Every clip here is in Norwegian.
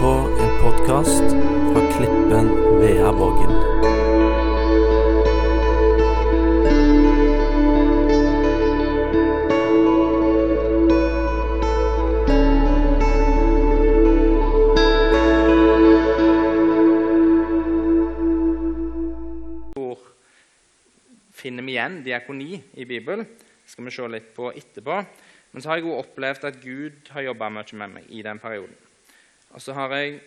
på en podkast fra Klippen Veaborgen. Hvor finner vi igjen diakoni i Bibelen? Det skal vi se litt på etterpå. Men så har jeg også opplevd at Gud har jobba mye med meg i den perioden. Og så har jeg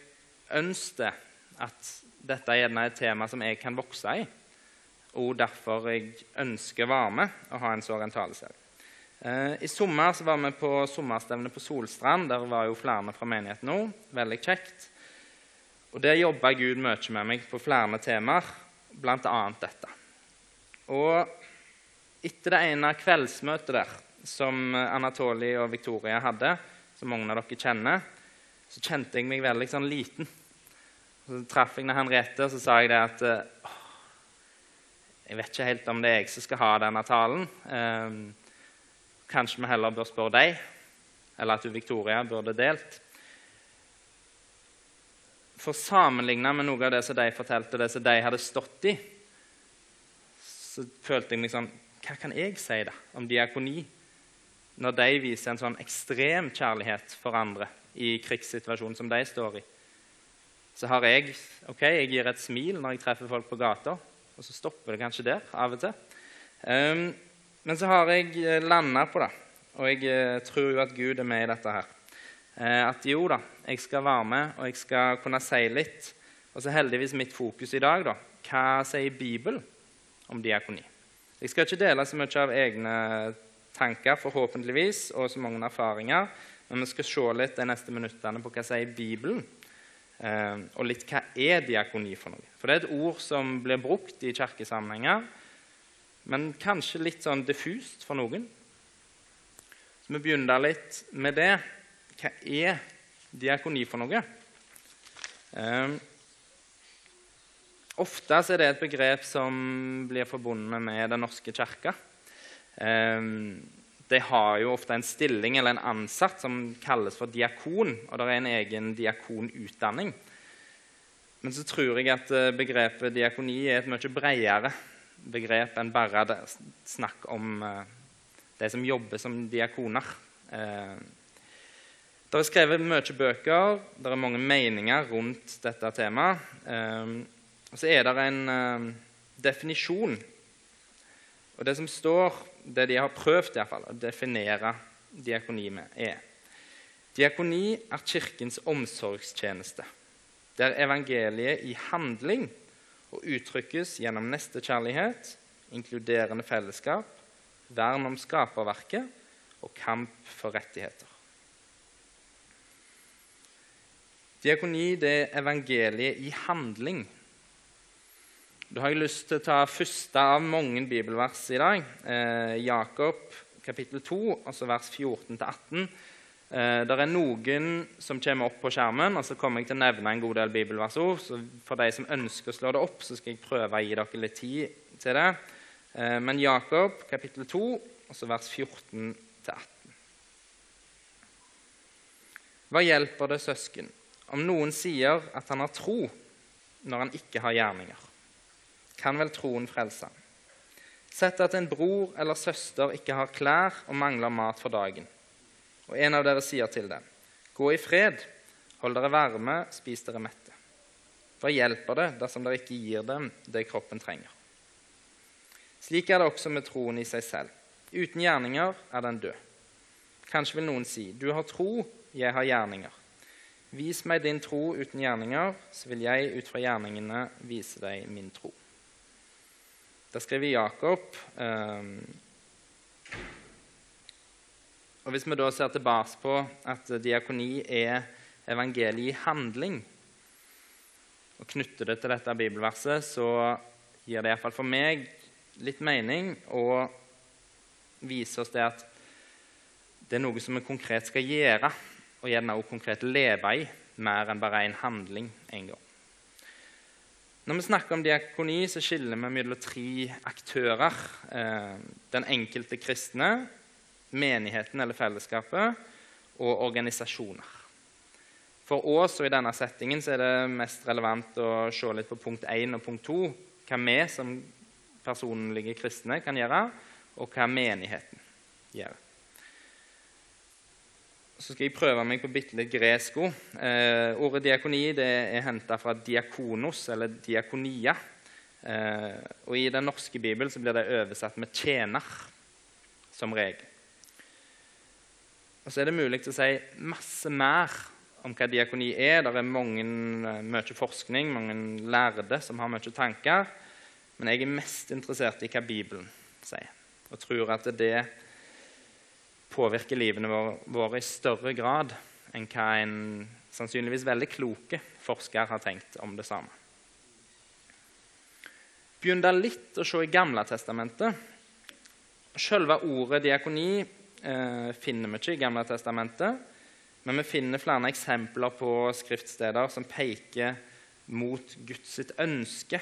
ønsket at dette er et tema som jeg kan vokse i, og derfor jeg ønsker å være med og ha en sånn taleserie. Eh, I sommer så var vi på sommerstevne på Solstrand. Der var jo flere fra menigheten òg. Veldig kjekt. Og Der jobba Gud mye med meg på flere temaer, bl.a. dette. Og etter det ene kveldsmøtet der, som Anatoli og Victoria hadde, som mange av dere kjenner, så kjente jeg meg veldig sånn liten. Så traff jeg Henriette, og så sa jeg det at eh, Jeg vet ikke helt om det er jeg som skal ha denne talen. Eh, kanskje vi heller bør spørre deg, eller at du, Victoria, burde delt. For sammenligna med noe av det som de fortalte, det som de hadde stått i, så følte jeg meg sånn Hva kan jeg si da om diakoni når de viser en sånn ekstrem kjærlighet for andre i krigssituasjonen som de står i? Så har jeg ok, jeg gir et smil når jeg treffer folk på gata, og så stopper det kanskje der av og til. Um, men så har jeg landa på det, og jeg eh, tror jo at Gud er med i dette her. Eh, at jo da, jeg skal være med, og jeg skal kunne si litt. Og så heldigvis mitt fokus i dag, da. Hva sier Bibelen om diakoni? Jeg skal ikke dele så mye av egne tanker, forhåpentligvis, og så mange erfaringer, men vi skal se litt de neste minuttene på hva sier Bibelen eh, og litt hva er diakoni for noe. For det er et ord som blir brukt i kirkesammenhenger, men kanskje litt sånn diffust for noen. Så vi begynner litt med det. Hva er diakoni for noe? Eh, ofte er det et begrep som blir forbundet med Den norske kirke. Eh, de har jo ofte en stilling eller en ansatt som kalles for diakon, og det er en egen diakonutdanning. Men så tror jeg at eh, begrepet diakoni er et mye bredere begrep enn bare det, snakk om eh, de som jobber som diakoner. Eh, det er skrevet mye bøker, det er mange meninger rundt dette temaet. Og så er det en definisjon. Og det som står, det de har prøvd i hvert fall, å definere diakoni med, er Diakoni er Kirkens omsorgstjeneste, der evangeliet i handling og uttrykkes gjennom nestekjærlighet, inkluderende fellesskap, vern om skaperverket og kamp for rettigheter. Diakoni det er evangeliet i handling. Da har jeg lyst til å ta første av mange bibelvers i dag. Eh, Jakob kapittel 2, altså vers 14-18. Eh, det er noen som kommer opp på skjermen, og så kommer jeg til å nevne en god del bibelversord. Så for de som ønsker å slå det opp, så skal jeg prøve å gi dere litt tid til det. Eh, men Jakob kapittel 2, altså vers 14-18. Hva hjelper det søsken om noen sier at han har tro når han ikke har gjerninger? Kan vel troen frelse? Sett at en bror eller søster ikke har klær og mangler mat for dagen, og en av dere sier til dem, Gå i fred, hold dere varme, spis dere mette. Hva hjelper det dersom dere ikke gir dem det kroppen trenger? Slik er det også med troen i seg selv. Uten gjerninger er den død. Kanskje vil noen si, Du har tro, jeg har gjerninger. Vis meg din tro uten gjerninger, så vil jeg ut fra gjerningene vise deg min tro. Da skriver Jakob um, og Hvis vi da ser tilbake på at diakoni er evangeliet i handling, og knytter det til dette bibelverset, så gir det iallfall for meg litt mening å vise oss det at det er noe som vi konkret skal gjøre, og gjerne også konkret leve i, mer enn bare en handling en gang. Når vi snakker om diakoni, så skiller vi mellom tre aktører. Eh, den enkelte kristne, menigheten eller fellesskapet og organisasjoner. For oss og i denne settingen er det mest relevant å se litt på punkt 1 og punkt 2. Hva vi som personlige kristne kan gjøre, og hva menigheten gjør. Så skal jeg prøve meg på bitte litt gresk ord. Eh, ordet diakoni er henta fra diakonos, eller diakonia. Eh, og I den norske bibelen så blir det oversatt med 'tjener', som regel. Og Så er det mulig å si masse mer om hva diakoni er. Det er mange, mye forskning, mange lærde som har mye tanker. Men jeg er mest interessert i hva Bibelen sier, og tror at det påvirker livene våre i større grad enn hva en sannsynligvis veldig kloke forsker har tenkt om det samme. Begynn da litt å se i Gamle testamentet. Selve ordet diakoni eh, finner vi ikke i Gamle testamentet. Men vi finner flere eksempler på skriftsteder som peker mot Guds ønske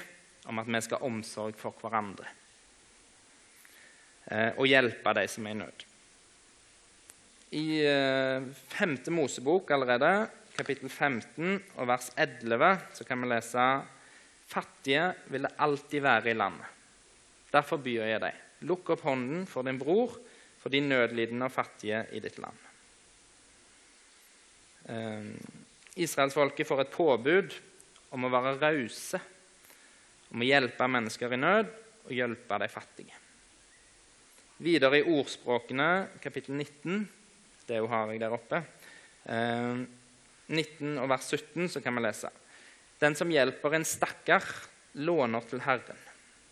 om at vi skal ha omsorg for hverandre eh, og hjelpe de som er i nød. I eh, 5. Mosebok allerede, kapittel 15 og vers 11, så kan vi lese Fattige vil det alltid være i landet. Derfor byr jeg deg. Lukk opp hånden for din bror, for de nødlidende og fattige i ditt land. Eh, Israelsfolket får et påbud om å være rause, om å hjelpe mennesker i nød og hjelpe de fattige. Videre i ordspråkene, kapittel 19, det har jeg der oppe, 19 eh, og vers 17, så kan vi lese Den som hjelper en stakkar, låner til Herren,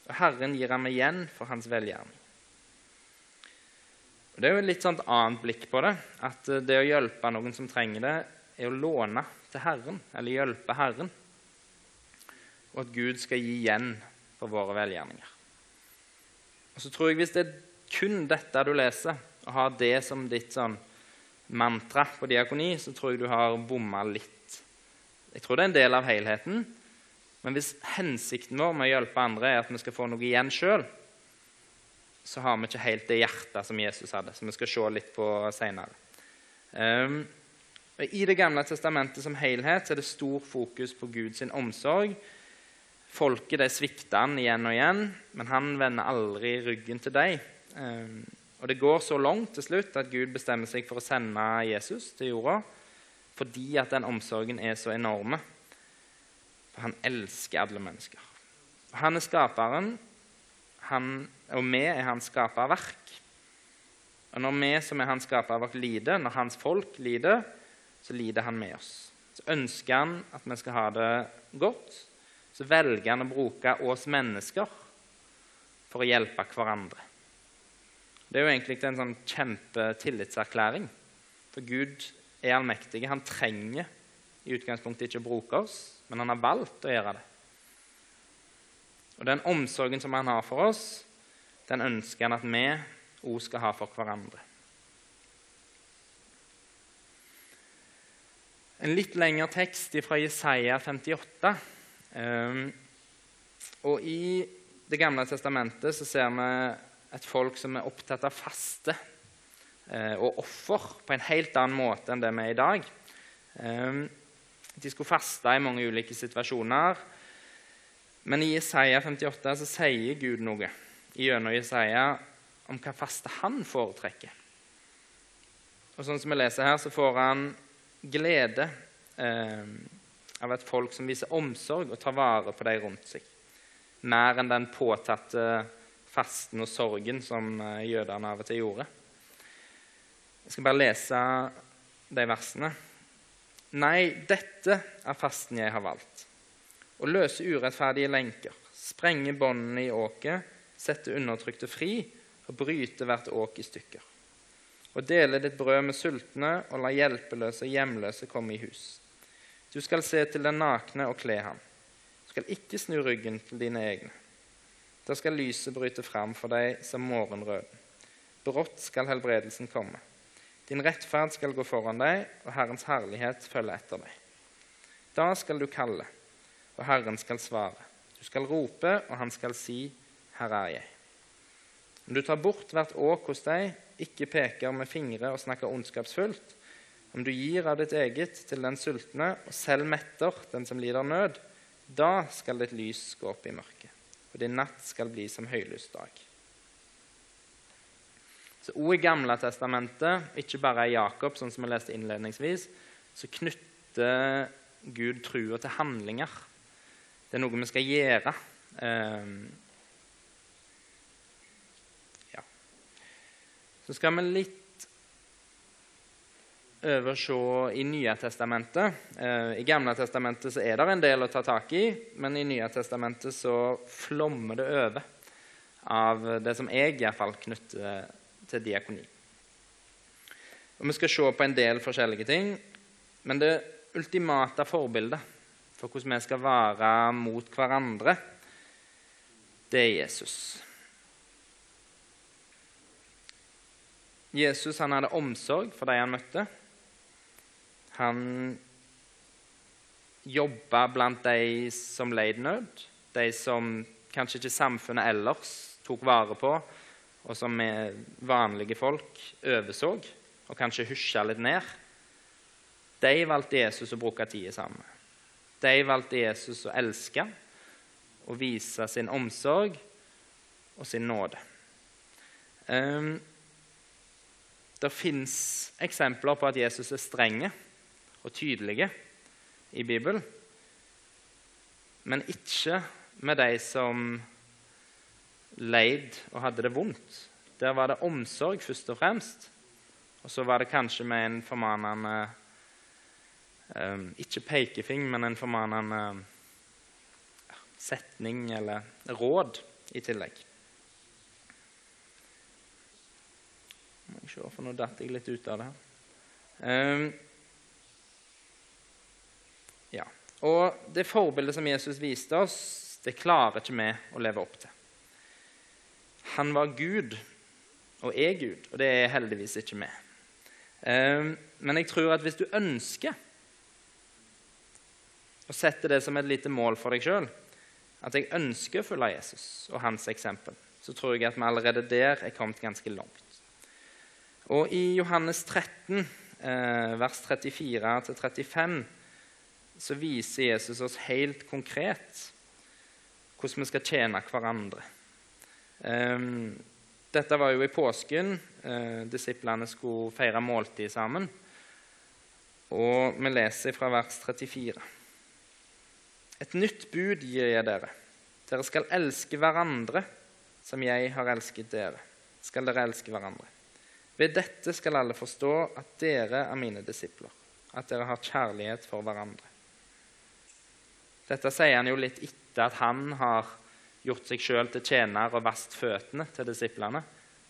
og Herren gir ham igjen for hans velgjerning. Det er jo et litt sånt annet blikk på det. At eh, det å hjelpe noen som trenger det, er å låne til Herren, eller hjelpe Herren. Og at Gud skal gi igjen for våre velgjerninger. Og så tror jeg Hvis det er kun dette du leser, og har det som ditt sånn mantra på diakoni, så tror jeg du har bomma litt. Jeg tror det er en del av helheten. Men hvis hensikten vår med å hjelpe andre er at vi skal få noe igjen sjøl, så har vi ikke helt det hjertet som Jesus hadde, som vi skal se litt på seinere. Um, I Det gamle testamentet som helhet er det stor fokus på Guds omsorg. Folket de svikter han igjen og igjen, men han vender aldri ryggen til dem. Um, og Det går så langt til slutt at Gud bestemmer seg for å sende Jesus til jorda fordi at den omsorgen er så enorme. For han elsker alle mennesker. Han er skaperen, han, og vi er hans skaperverk. Og når vi som er hans skaperverk, lider, når hans folk lider, så lider han med oss. Så ønsker han at vi skal ha det godt. Så velger han å bruke oss mennesker for å hjelpe hverandre. Det er jo egentlig en sånn kjempetillitserklæring. For Gud er allmektig. Han trenger i utgangspunktet ikke å bruke oss, men han har valgt å gjøre det. Og den omsorgen som han har for oss, den ønsker han at vi òg skal ha for hverandre. En litt lengre tekst fra Jesaja 58. Um, og I Det gamle testamentet så ser vi et folk som er opptatt av faste uh, og offer på en helt annen måte enn det vi er i dag. Um, de skulle faste i mange ulike situasjoner. Men i Jesaja 58 så sier Gud noe gjennom Jesaja om hva faste han foretrekker. Og sånn som vi leser her, så får han glede eh, av et folk som viser omsorg og tar vare på de rundt seg. Mer enn den påtatte fasten og sorgen som eh, jødene av og til gjorde. Jeg skal bare lese de versene. Nei, dette er fasten jeg har valgt å løse urettferdige lenker, sprenge båndene i åket, sette undertrykte fri og bryte hvert åk i stykker. Og dele ditt brød med sultne og la hjelpeløse og hjemløse komme i hus. Du skal se til den nakne og kle ham. Du skal ikke snu ryggen til dine egne. Da skal lyset bryte fram for deg som morgenrøden. Brått skal helbredelsen komme. Din rettferd skal gå foran deg, og Herrens herlighet følge etter deg. Da skal du kalle og Herren skal svare. Du skal rope, og han skal si, Her er jeg. Om du tar bort hvert åk hos deg, ikke peker med fingre og snakker ondskapsfullt, Om du gir av ditt eget til den sultne, og selv metter den som lider nød, da skal ditt lys gå opp i mørket, og din natt skal bli som høylysdag. Så ordet i Gamle testamentet, ikke bare i Jakob, sånn som vi leste innledningsvis, så knytter Gud trua til handlinger. Det er noe vi skal gjøre. Um, ja. Så skal vi litt over se i Nye testamentet. Eh, I Gamle testamentet så er det en del å ta tak i, men i Nye testamentet så flommer det over av det som jeg iallfall knytter til diakoni. Og Vi skal se på en del forskjellige ting, men det ultimate forbildet for hvordan vi skal være mot hverandre, det er Jesus. Jesus han hadde omsorg for de han møtte. Han jobba blant de som leid nød, de som kanskje ikke samfunnet ellers tok vare på, og som vanlige folk overså og kanskje husja litt ned. De valgte Jesus å bruke tid sammen med. De valgte Jesus å elske og vise sin omsorg og sin nåde. Um, det fins eksempler på at Jesus er strenge og tydelige i Bibelen, men ikke med de som leid og hadde det vondt. Der var det omsorg først og fremst. Og så var det kanskje med en formanende um, Ikke pekefing, men en formanende setning eller råd i tillegg. Må jeg se, for nå datt jeg litt ut av det her. Um, ja. Og det forbildet som Jesus viste oss, det klarer ikke vi å leve opp til. Han var Gud og er Gud, og det er heldigvis ikke vi. Ehm, men jeg tror at hvis du ønsker å sette det som et lite mål for deg sjøl, at jeg ønsker å følge Jesus og hans eksempel, så tror jeg at vi allerede der er kommet ganske langt. Og i Johannes 13, eh, vers 34-35, så viser Jesus oss helt konkret hvordan vi skal tjene hverandre. Ehm, dette var jo i påsken. Eh, disiplene skulle feire måltid sammen. Og vi leser fra vers 34. Et nytt bud gir jeg dere. Dere skal elske hverandre som jeg har elsket dere. Skal dere elske hverandre. Ved dette skal alle forstå at dere er mine disipler, at dere har kjærlighet for hverandre. Dette sier han jo litt etter at han har gjort seg sjøl til tjener og vasket føttene til disiplene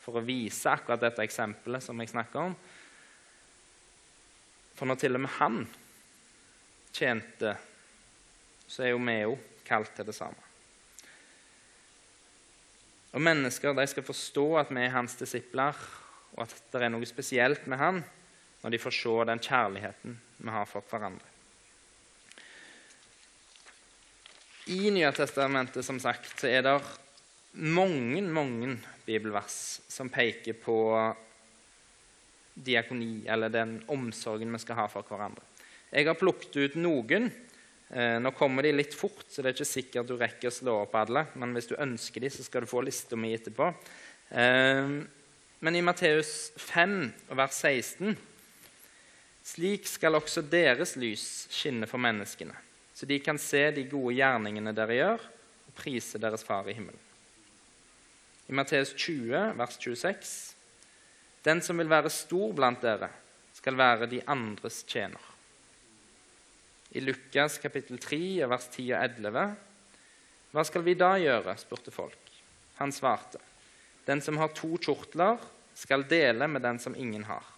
for å vise akkurat dette eksempelet som jeg snakker om. For når til og med han tjente, så er jo vi jo kalt til det samme. Og Mennesker de skal forstå at vi er hans disipler, og at det er noe spesielt med han når de får se den kjærligheten vi har for hverandre. I Nye Testamentet som sagt, så er det mange, mange bibelvers som peker på diakoni, eller den omsorgen vi skal ha for hverandre. Jeg har plukket ut noen. Eh, nå kommer de litt fort, så det er ikke sikkert du rekker å slå opp alle. Men hvis du ønsker de, så skal du få lista mi etterpå. Eh, men i Matteus 5, vers 16.: Slik skal også deres lys skinne for menneskene så de kan se de gode gjerningene dere gjør, og prise deres Far i himmelen. I Matteus 20, vers 26.: Den som vil være stor blant dere, skal være de andres tjener. I Lukas kapittel 3, vers 10 og 11.: Hva skal vi da gjøre? spurte folk. Han svarte. Den som har to kjortler, skal dele med den som ingen har.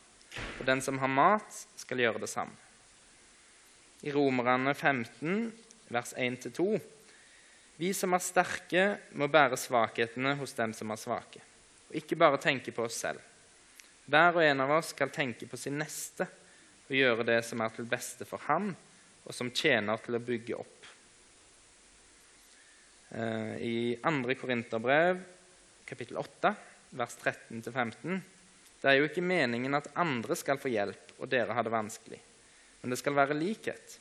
Og den som har mat, skal gjøre det samme i Romerne 15, vers 1-2. Vi som er sterke, må bære svakhetene hos dem som er svake, og ikke bare tenke på oss selv. Hver og en av oss skal tenke på sin neste og gjøre det som er til beste for ham, og som tjener til å bygge opp. Eh, I 2. Korinterbrev, kapittel 8, vers 13-15, Det er jo ikke meningen at andre skal få hjelp, og dere har det vanskelig. Men det skal være likhet.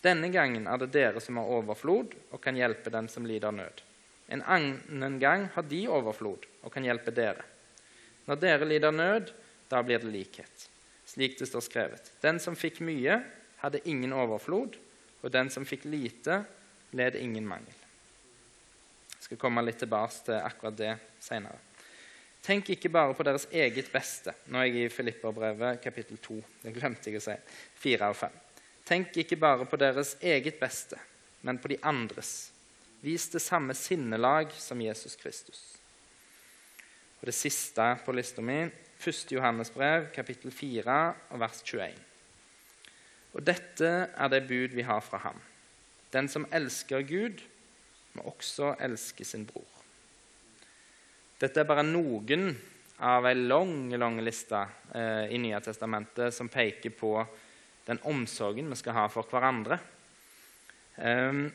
Denne gangen er det dere som har overflod og kan hjelpe den som lider nød. En annen gang har de overflod og kan hjelpe dere. Når dere lider nød, da blir det likhet. Slik det står skrevet. Den som fikk mye, hadde ingen overflod, og den som fikk lite, led ingen mangel. Jeg skal komme litt tilbake til akkurat det senere. Tenk ikke bare på deres eget beste. Nå er jeg i Filipperbrevet kapittel 2. Det glemte jeg å si. 4 og 5. Tenk ikke bare på deres eget beste, men på de andres. Vis det samme sinnelag som Jesus Kristus. Og det siste på lista mi, 1. Johannes brev, kapittel 4, og vers 21. Og dette er det bud vi har fra ham. Den som elsker Gud, må også elske sin bror. Dette er bare noen av ei lang, lang liste eh, i Nye Testamentet som peker på den omsorgen vi skal ha for hverandre. Um,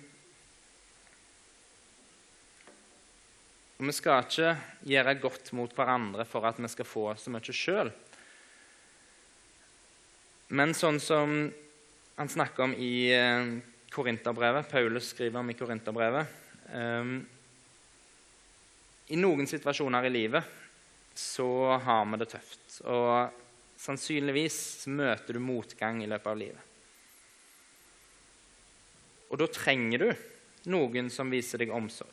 og vi skal ikke gjøre godt mot hverandre for at vi skal få så mye sjøl. Men sånn som han snakker om i eh, Korinterbrevet, Paulus skriver om i Korinterbrevet um, I noen situasjoner i livet så har vi det tøft. Og sannsynligvis møter du motgang i løpet av livet. Og da trenger du noen som viser deg omsorg.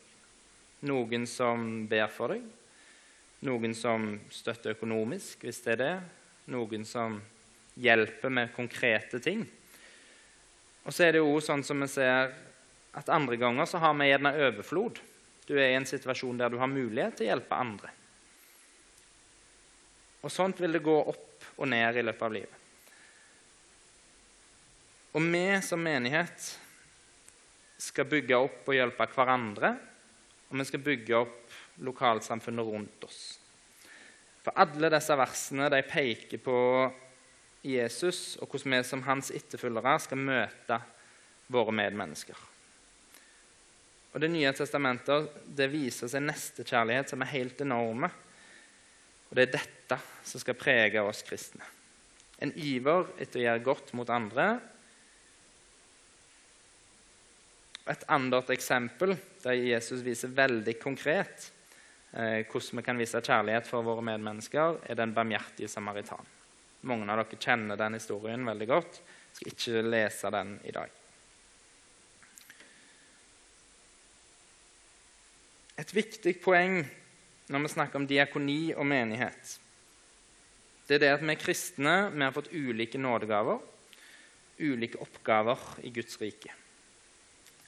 Noen som ber for deg. Noen som støtter økonomisk, hvis det er det. Noen som hjelper med konkrete ting. Og så er det jo sånn som vi ser at andre ganger så har vi gjerne overflod. Du er i en situasjon der du har mulighet til å hjelpe andre. Og sånt vil det gå opp og ned i løpet av livet. Og vi som menighet skal bygge opp og hjelpe hverandre og vi skal bygge opp lokalsamfunnet rundt oss. For alle disse versene de peker på Jesus og hvordan vi som hans etterfølgere skal møte våre medmennesker. Og Det nye testamentet det viser seg nestekjærlighet som er helt enorme. Og Det er dette som skal prege oss kristne. En iver etter å gjøre godt mot andre et annet eksempel der Jesus viser veldig konkret eh, hvordan vi kan vise kjærlighet for våre medmennesker, er den barmhjertige samaritan. Mange av dere kjenner den historien veldig godt. Jeg skal ikke lese den i dag. Et viktig poeng når vi snakker om diakoni og menighet, det er det at vi kristne vi har fått ulike nådegaver, ulike oppgaver i Guds rike.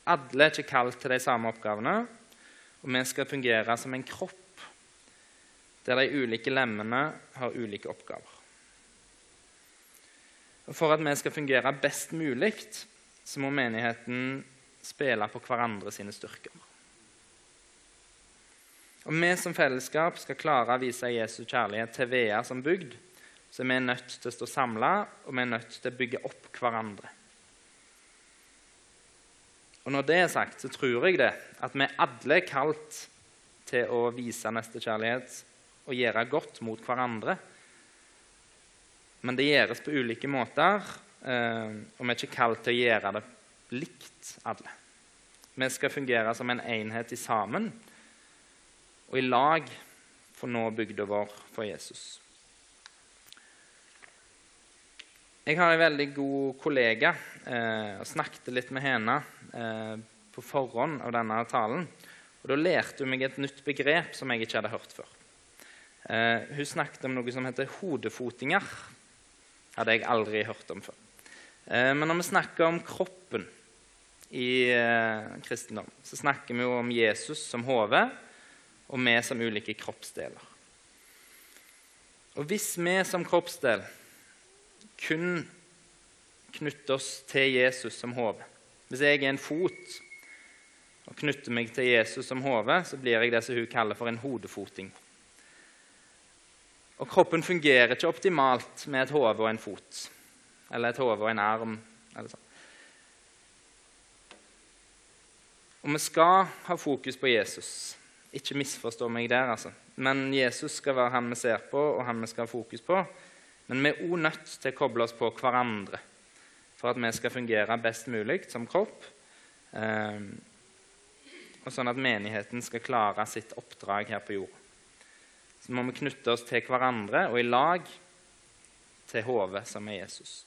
Alle er ikke kalt til de samme oppgavene, og vi skal fungere som en kropp der de ulike lemmene har ulike oppgaver. Og For at vi skal fungere best mulig, så må menigheten spille på hverandre sine styrker. Om vi som fellesskap skal klare å vise Jesu kjærlighet til Vea som bygd, så vi er nødt til å stå samla, og vi er nødt til å bygge opp hverandre. Og Når det er sagt, så tror jeg det at vi alle er kalt til å vise nestekjærlighet og gjøre godt mot hverandre. Men det gjøres på ulike måter, eh, og vi er ikke kalt til å gjøre det likt, alle. Vi skal fungere som en enhet i sammen og i lag for nå bygda vår for Jesus. Jeg har en veldig god kollega eh, og snakket litt med henne eh, på forhånd av denne talen. Og Da lærte hun meg et nytt begrep som jeg ikke hadde hørt før. Eh, hun snakket om noe som heter hodefotinger. hadde jeg aldri hørt om før. Eh, men når vi snakker om kroppen i eh, kristendom, så snakker vi jo om Jesus som hode og vi som ulike kroppsdeler. Og hvis vi som kroppsdel kun knytter oss til Jesus som hode. Hvis jeg er en fot og knytter meg til Jesus som hode, så blir jeg det som hun kaller for en hodefoting. Og kroppen fungerer ikke optimalt med et hode og en fot. Eller et hode og en arm. eller sånn. Og vi skal ha fokus på Jesus Ikke misforstå meg der, altså. Men Jesus skal være han vi ser på, og han vi skal ha fokus på. Men vi er òg nødt til å koble oss på hverandre for at vi skal fungere best mulig som kropp. Eh, og sånn at menigheten skal klare sitt oppdrag her på jorda. Så må vi knytte oss til hverandre og i lag til hodet, som er Jesus.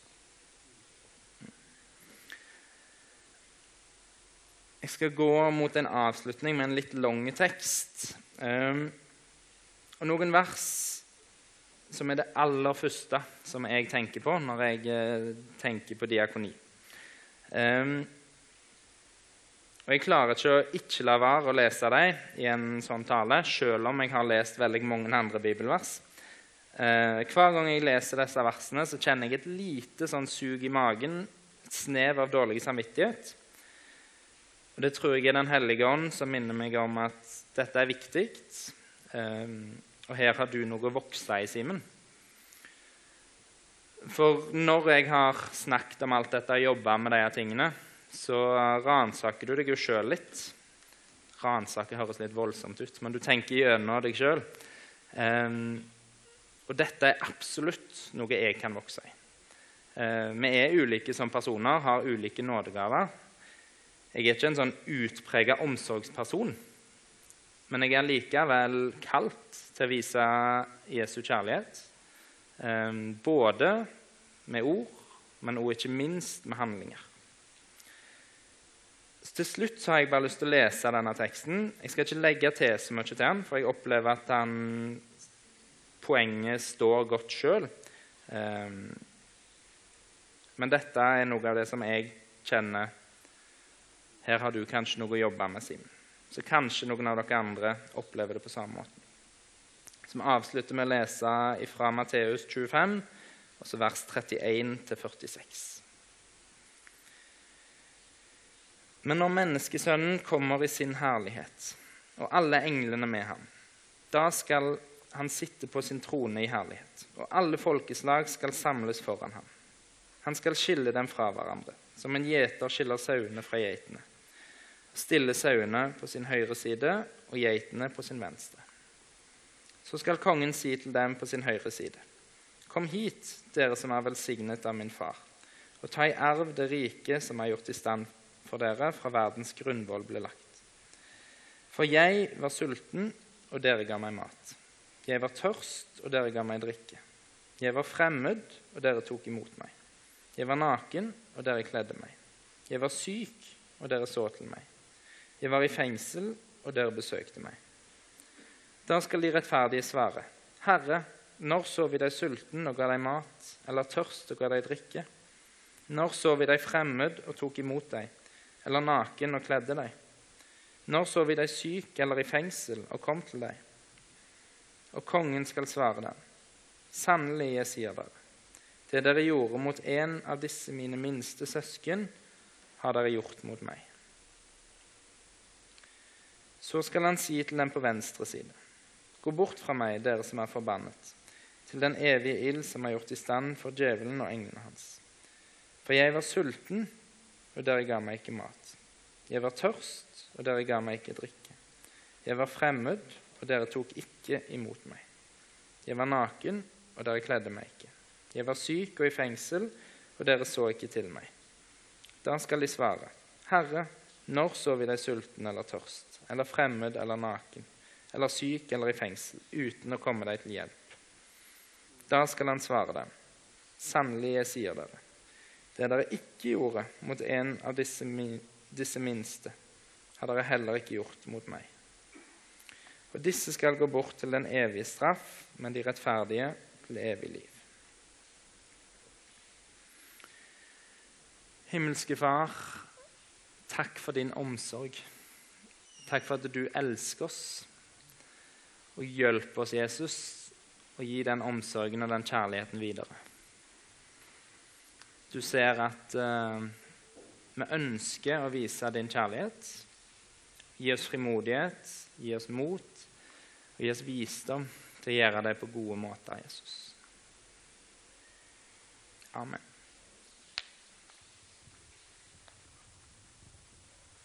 Jeg skal gå mot en avslutning med en litt lang tekst. Um, og noen vers som er det aller første som jeg tenker på når jeg uh, tenker på diakoni. Um, og Jeg klarer ikke å ikke la være å lese dem i en sånn tale, selv om jeg har lest veldig mange andre bibelvers. Uh, hver gang jeg leser disse versene, så kjenner jeg et lite sånn sug i magen, et snev av dårlig samvittighet. Og Det tror jeg er Den hellige ånd som minner meg om at dette er viktig. Um, og her har du noe å vokse i, Simen. For når jeg har snakket om alt dette og jobba med disse tingene, så ransaker du deg jo sjøl litt. Ransake høres litt voldsomt ut, men du tenker gjennom deg sjøl. Um, og dette er absolutt noe jeg kan vokse i. Uh, vi er ulike som personer, har ulike nådegaver. Jeg er ikke en sånn utprega omsorgsperson, men jeg er likevel kalt til å vise Jesu kjærlighet. Eh, både med ord, men også ikke minst med handlinger. Til slutt har jeg bare lyst til å lese denne teksten. Jeg skal ikke legge til så mye til den, for jeg opplever at den, poenget står godt sjøl. Eh, men dette er noe av det som jeg kjenner her har du kanskje noe å jobbe med, Simen. Så kanskje noen av dere andre opplever det på samme måte. Så vi avslutter med å lese fra Matteus 25, også vers 31-46. Men når Menneskesønnen kommer i sin herlighet, og alle englene med ham, da skal han sitte på sin trone i herlighet, og alle folkeslag skal samles foran ham. Han skal skille dem fra hverandre, som en gjeter skiller sauene fra geitene stille sauene på sin høyre side og geitene på sin venstre. Så skal kongen si til dem på sin høyre side.: Kom hit, dere som er velsignet av min far, og ta i arv det rike som er gjort i stand for dere fra verdens grunnvoll ble lagt. For jeg var sulten, og dere ga meg mat. Jeg var tørst, og dere ga meg drikke. Jeg var fremmed, og dere tok imot meg. Jeg var naken, og dere kledde meg. Jeg var syk, og dere så til meg. Jeg var i fengsel, og dere besøkte meg. Da skal de rettferdige svare, Herre, når så vi deg sulten og ga deg mat, eller tørst og ga deg drikke? Når så vi deg fremmed og tok imot deg, eller naken og kledde deg? Når så vi deg syk eller i fengsel og kom til deg? Og kongen skal svare dem, sannelig, jeg sier dere, det dere gjorde mot en av disse mine minste søsken, har dere gjort mot meg. Så skal han si til dem på venstre side.: Gå bort fra meg, dere som er forbannet, til den evige ild som er gjort i stand for djevelen og englene hans. For jeg var sulten, og dere ga meg ikke mat. Jeg var tørst, og dere ga meg ikke drikke. Jeg var fremmed, og dere tok ikke imot meg. Jeg var naken, og dere kledde meg ikke. Jeg var syk og i fengsel, og dere så ikke til meg. Da skal de svare, Herre, når så vi deg sulten eller tørst, eller fremmed eller naken, eller syk eller i fengsel, uten å komme deg til hjelp? Da skal han svare dem, sannelig, jeg sier dere, det dere ikke gjorde mot en av disse, disse minste, har dere heller ikke gjort mot meg. Og disse skal gå bort til den evige straff, men de rettferdige til evig liv. Himmelske Far, Takk for din omsorg. Takk for at du elsker oss og hjelper oss, Jesus, og gi den omsorgen og den kjærligheten videre. Du ser at uh, vi ønsker å vise din kjærlighet. Gi oss frimodighet, gi oss mot og gi oss visdom til å gjøre det på gode måter, Jesus. Amen.